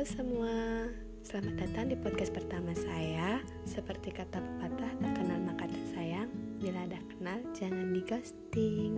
Halo semua, selamat datang di podcast pertama saya. Seperti kata pepatah, tak kenal maka tak sayang. Bila ada kenal, jangan di ghosting.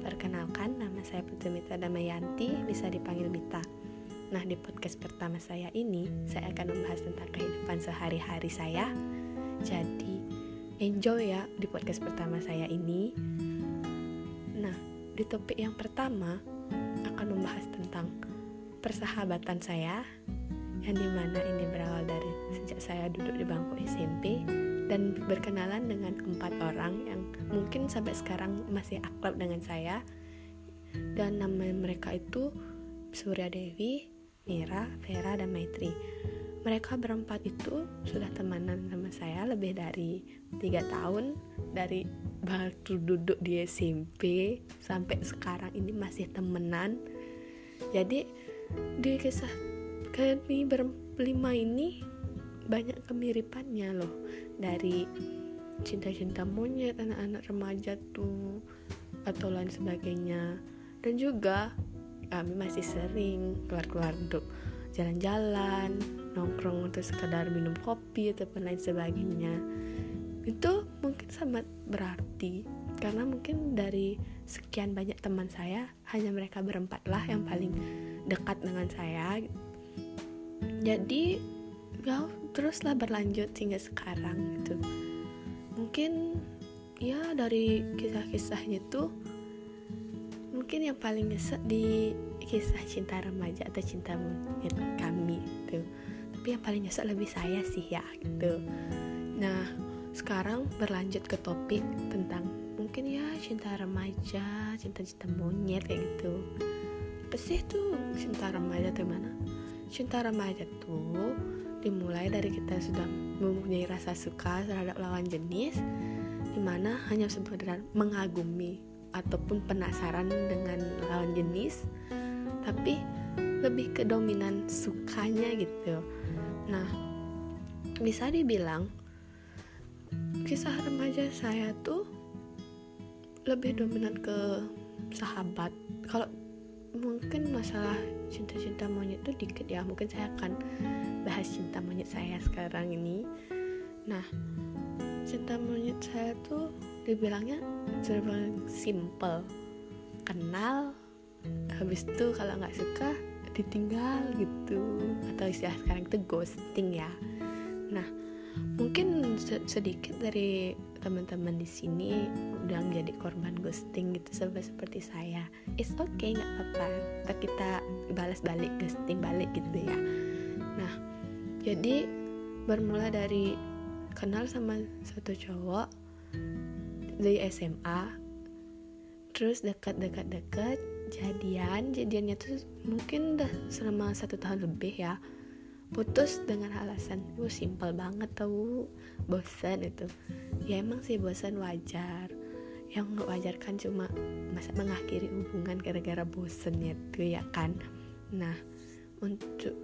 Perkenalkan, nama saya Putri Mita Damayanti, bisa dipanggil Mita. Nah, di podcast pertama saya ini, saya akan membahas tentang kehidupan sehari-hari saya. Jadi, enjoy ya di podcast pertama saya ini. Nah, di topik yang pertama akan membahas tentang persahabatan saya yang di mana ini berawal dari sejak saya duduk di bangku SMP dan berkenalan dengan empat orang yang mungkin sampai sekarang masih akrab dengan saya. Dan nama mereka itu Surya Dewi, Mira, Vera, dan Maitri. Mereka berempat itu sudah temenan sama saya lebih dari tiga tahun dari baru duduk di SMP sampai sekarang ini masih temenan. Jadi di kisah kami berlima ini banyak kemiripannya loh. Dari cinta-cinta monyet anak-anak remaja tuh atau lain sebagainya. Dan juga kami masih sering keluar-keluar untuk jalan-jalan nongkrong untuk sekedar minum kopi ataupun lain sebagainya. Itu mungkin sangat berarti karena mungkin dari sekian banyak teman saya hanya mereka berempat lah yang paling dekat dengan saya. Jadi ya teruslah berlanjut hingga sekarang gitu. Mungkin ya dari kisah-kisahnya tuh mungkin yang paling nyesek di kisah cinta remaja atau cinta monyet kami gitu. Tapi yang paling nyesek lebih saya sih ya gitu. Nah sekarang berlanjut ke topik tentang mungkin ya cinta remaja cinta-cinta monyet kayak gitu apa sih tuh cinta remaja tuh mana? Cinta remaja tuh dimulai dari kita sudah mempunyai rasa suka terhadap lawan jenis di mana hanya sebenarnya mengagumi ataupun penasaran dengan lawan jenis tapi lebih ke dominan sukanya gitu. Nah bisa dibilang kisah remaja saya tuh lebih dominan ke sahabat. Kalau mungkin masalah cinta-cinta monyet tuh dikit ya. Mungkin saya akan bahas cinta monyet saya sekarang ini. Nah cinta monyet saya tuh dibilangnya serba simple. Kenal habis itu kalau nggak suka ditinggal gitu. Atau istilah sekarang itu ghosting ya. Nah mungkin sedikit dari teman-teman di sini udah menjadi korban ghosting gitu sama seperti saya. It's okay nggak apa-apa. Kita kita balas balik ghosting balik gitu ya. Nah jadi bermula dari kenal sama satu cowok dari SMA terus dekat-dekat dekat jadian. Jadiannya tuh mungkin udah selama satu tahun lebih ya putus dengan alasan itu simpel banget tau bosan itu ya emang sih bosan wajar. Yang wajar kan cuma masa mengakhiri hubungan gara-gara bosannya tuh ya kan? Nah untuk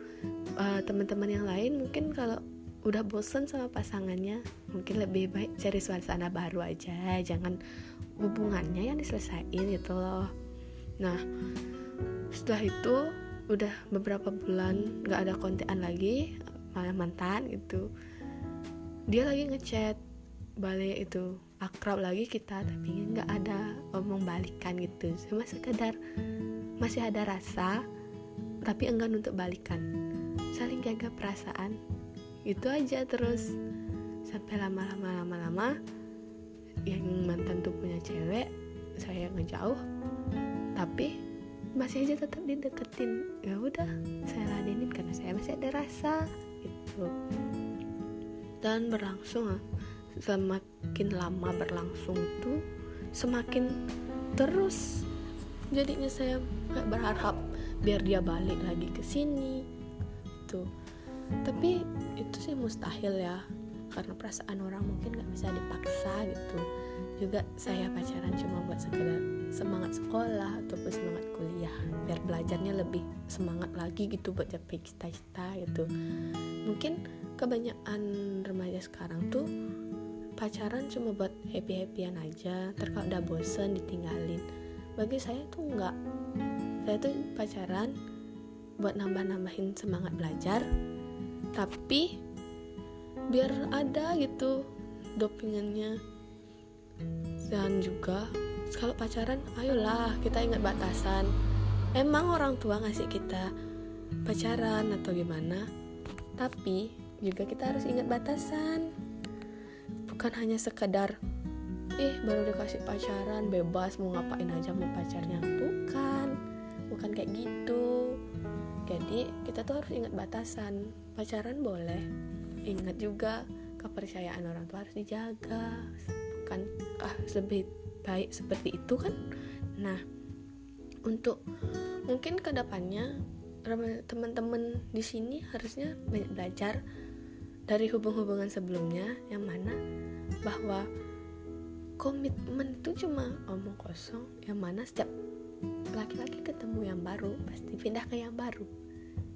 uh, teman-teman yang lain mungkin kalau udah bosan sama pasangannya mungkin lebih baik cari suasana baru aja. Jangan hubungannya yang diselesaikan gitu loh. Nah setelah itu udah beberapa bulan nggak ada kontekan lagi malah mantan gitu. Dia lagi ngechat balik itu akrab lagi kita tapi nggak ada omong balikan gitu. Cuma sekedar masih ada rasa tapi enggan untuk balikan. Saling jaga perasaan itu aja terus. Sampai lama-lama lama-lama yang mantan tuh punya cewek saya ngejauh. Tapi masih aja tetap dideketin. Ya udah saya ladenin karena saya masih ada rasa gitu. Dan berlangsung semakin lama berlangsung tuh semakin terus. Jadinya saya nggak berharap biar dia balik lagi ke sini tuh tapi itu sih mustahil ya karena perasaan orang mungkin nggak bisa dipaksa gitu juga saya pacaran cuma buat sekedar semangat sekolah ataupun semangat kuliah biar belajarnya lebih semangat lagi gitu buat capai cita-cita gitu. Mungkin kebanyakan remaja sekarang tuh pacaran cuma buat happy happyan aja terus udah bosen ditinggalin. Bagi saya tuh enggak saya tuh pacaran buat nambah-nambahin semangat belajar tapi biar ada gitu dopingannya dan juga kalau pacaran ayolah kita ingat batasan. Emang orang tua ngasih kita pacaran atau gimana? Tapi juga kita harus ingat batasan. Bukan hanya sekedar eh baru dikasih pacaran bebas mau ngapain aja mau pacarnya. Bukan. Bukan kayak gitu. Jadi kita tuh harus ingat batasan. Pacaran boleh. Ingat juga kepercayaan orang tua harus dijaga bukan ah lebih baik seperti itu kan? Nah untuk mungkin ke depannya teman-teman di sini harusnya banyak belajar dari hubung-hubungan sebelumnya yang mana bahwa komitmen itu cuma omong kosong yang mana setiap laki-laki ketemu yang baru pasti pindah ke yang baru.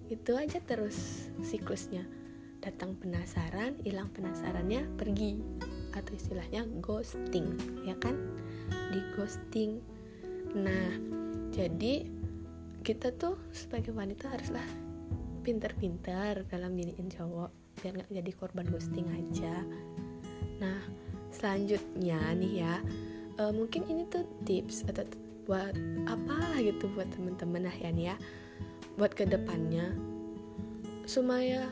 Itu aja terus siklusnya. Datang penasaran hilang penasarannya pergi atau istilahnya ghosting ya kan? Di ghosting. Nah jadi kita tuh sebagai wanita haruslah pintar-pintar dalam jadiin cowok biar nggak jadi korban ghosting aja. Nah selanjutnya nih ya uh, mungkin ini tuh tips atau buat apa gitu buat temen-temen ya nih ya buat ke depannya. Supaya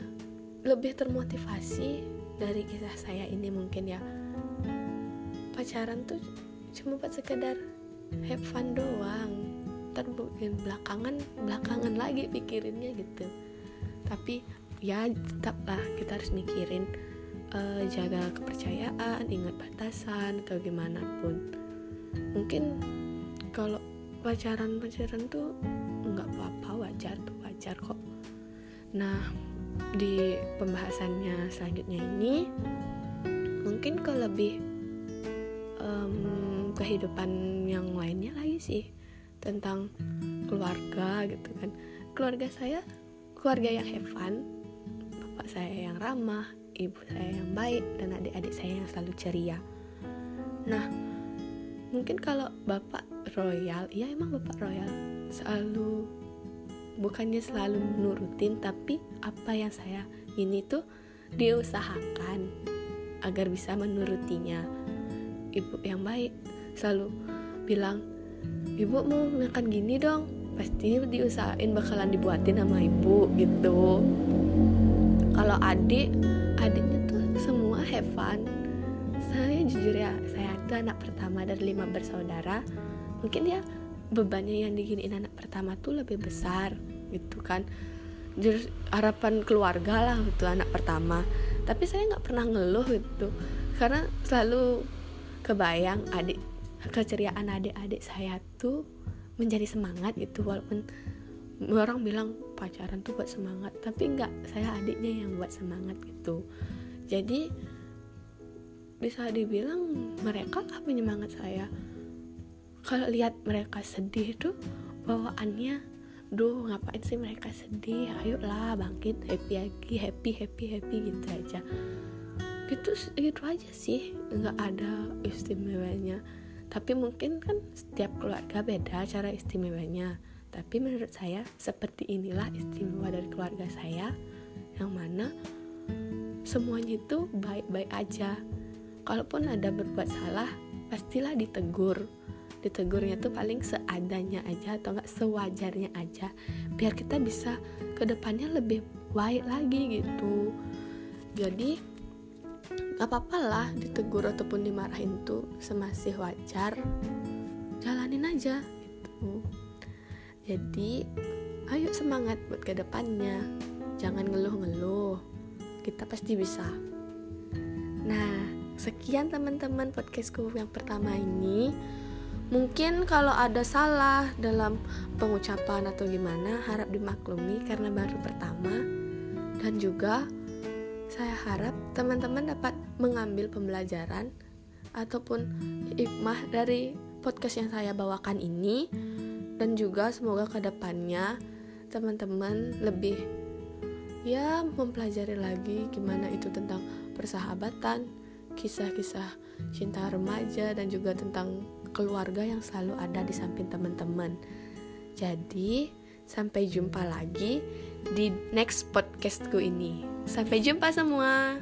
lebih termotivasi dari kisah saya ini mungkin ya. Pacaran tuh cuma buat sekedar have fun doang. Ntar belakangan belakangan lagi pikirinnya gitu. Tapi ya tetaplah kita harus mikirin uh, jaga kepercayaan ingat batasan atau gimana pun. Mungkin kalau pacaran pacaran tuh nggak apa-apa wajar tuh wajar kok. Nah di pembahasannya selanjutnya ini mungkin ke lebih um, kehidupan yang lainnya lagi sih tentang keluarga gitu kan. Keluarga saya keluarga yang have fun bapak saya yang ramah ibu saya yang baik dan adik-adik saya yang selalu ceria. Nah mungkin kalau bapak royal ya emang bapak royal selalu bukannya selalu menurutin tapi apa yang saya ini tuh diusahakan agar bisa menurutinya. Ibu yang baik selalu bilang ibu mau makan gini dong pasti diusahain bakalan dibuatin sama ibu gitu. Kalau adik adiknya tuh semua have fun. Saya jujur ya saya itu anak pertama dari lima bersaudara. Mungkin ya bebannya yang diginiin anak pertama tuh lebih besar gitu kan. Jadi harapan keluarga lah itu anak pertama. Tapi saya nggak pernah ngeluh gitu karena selalu kebayang adik keceriaan adik-adik saya tuh menjadi semangat gitu walaupun orang bilang pacaran tuh buat semangat tapi nggak saya adiknya yang buat semangat gitu. Jadi bisa dibilang mereka lah penyemangat saya kalau lihat mereka sedih tuh bawaannya duh ngapain sih mereka sedih? Ayolah bangkit happy lagi happy happy happy gitu aja. Gitu gitu aja sih nggak ada istimewanya. Tapi mungkin kan setiap keluarga beda cara istimewanya. Tapi menurut saya seperti inilah istimewa dari keluarga saya yang mana semuanya itu baik-baik aja. Kalaupun ada berbuat salah pastilah ditegur ditegurnya tuh paling seadanya aja atau enggak sewajarnya aja. Biar kita bisa ke depannya lebih baik lagi gitu. Jadi gak apa-apa lah ditegur ataupun dimarahin tuh semasih wajar. Jalanin aja gitu. Jadi ayo semangat buat ke depannya jangan ngeluh-ngeluh. Kita pasti bisa. Nah sekian teman-teman podcastku yang pertama ini Mungkin kalau ada salah dalam pengucapan atau gimana harap dimaklumi karena baru pertama. Dan juga saya harap teman-teman dapat mengambil pembelajaran ataupun hikmah dari podcast yang saya bawakan ini. Dan juga semoga ke depannya teman-teman lebih ya mempelajari lagi gimana itu tentang persahabatan kisah-kisah cinta remaja dan juga tentang keluarga yang selalu ada di samping teman-teman. Jadi, Sampai jumpa lagi di next podcastku ini. Sampai jumpa semua.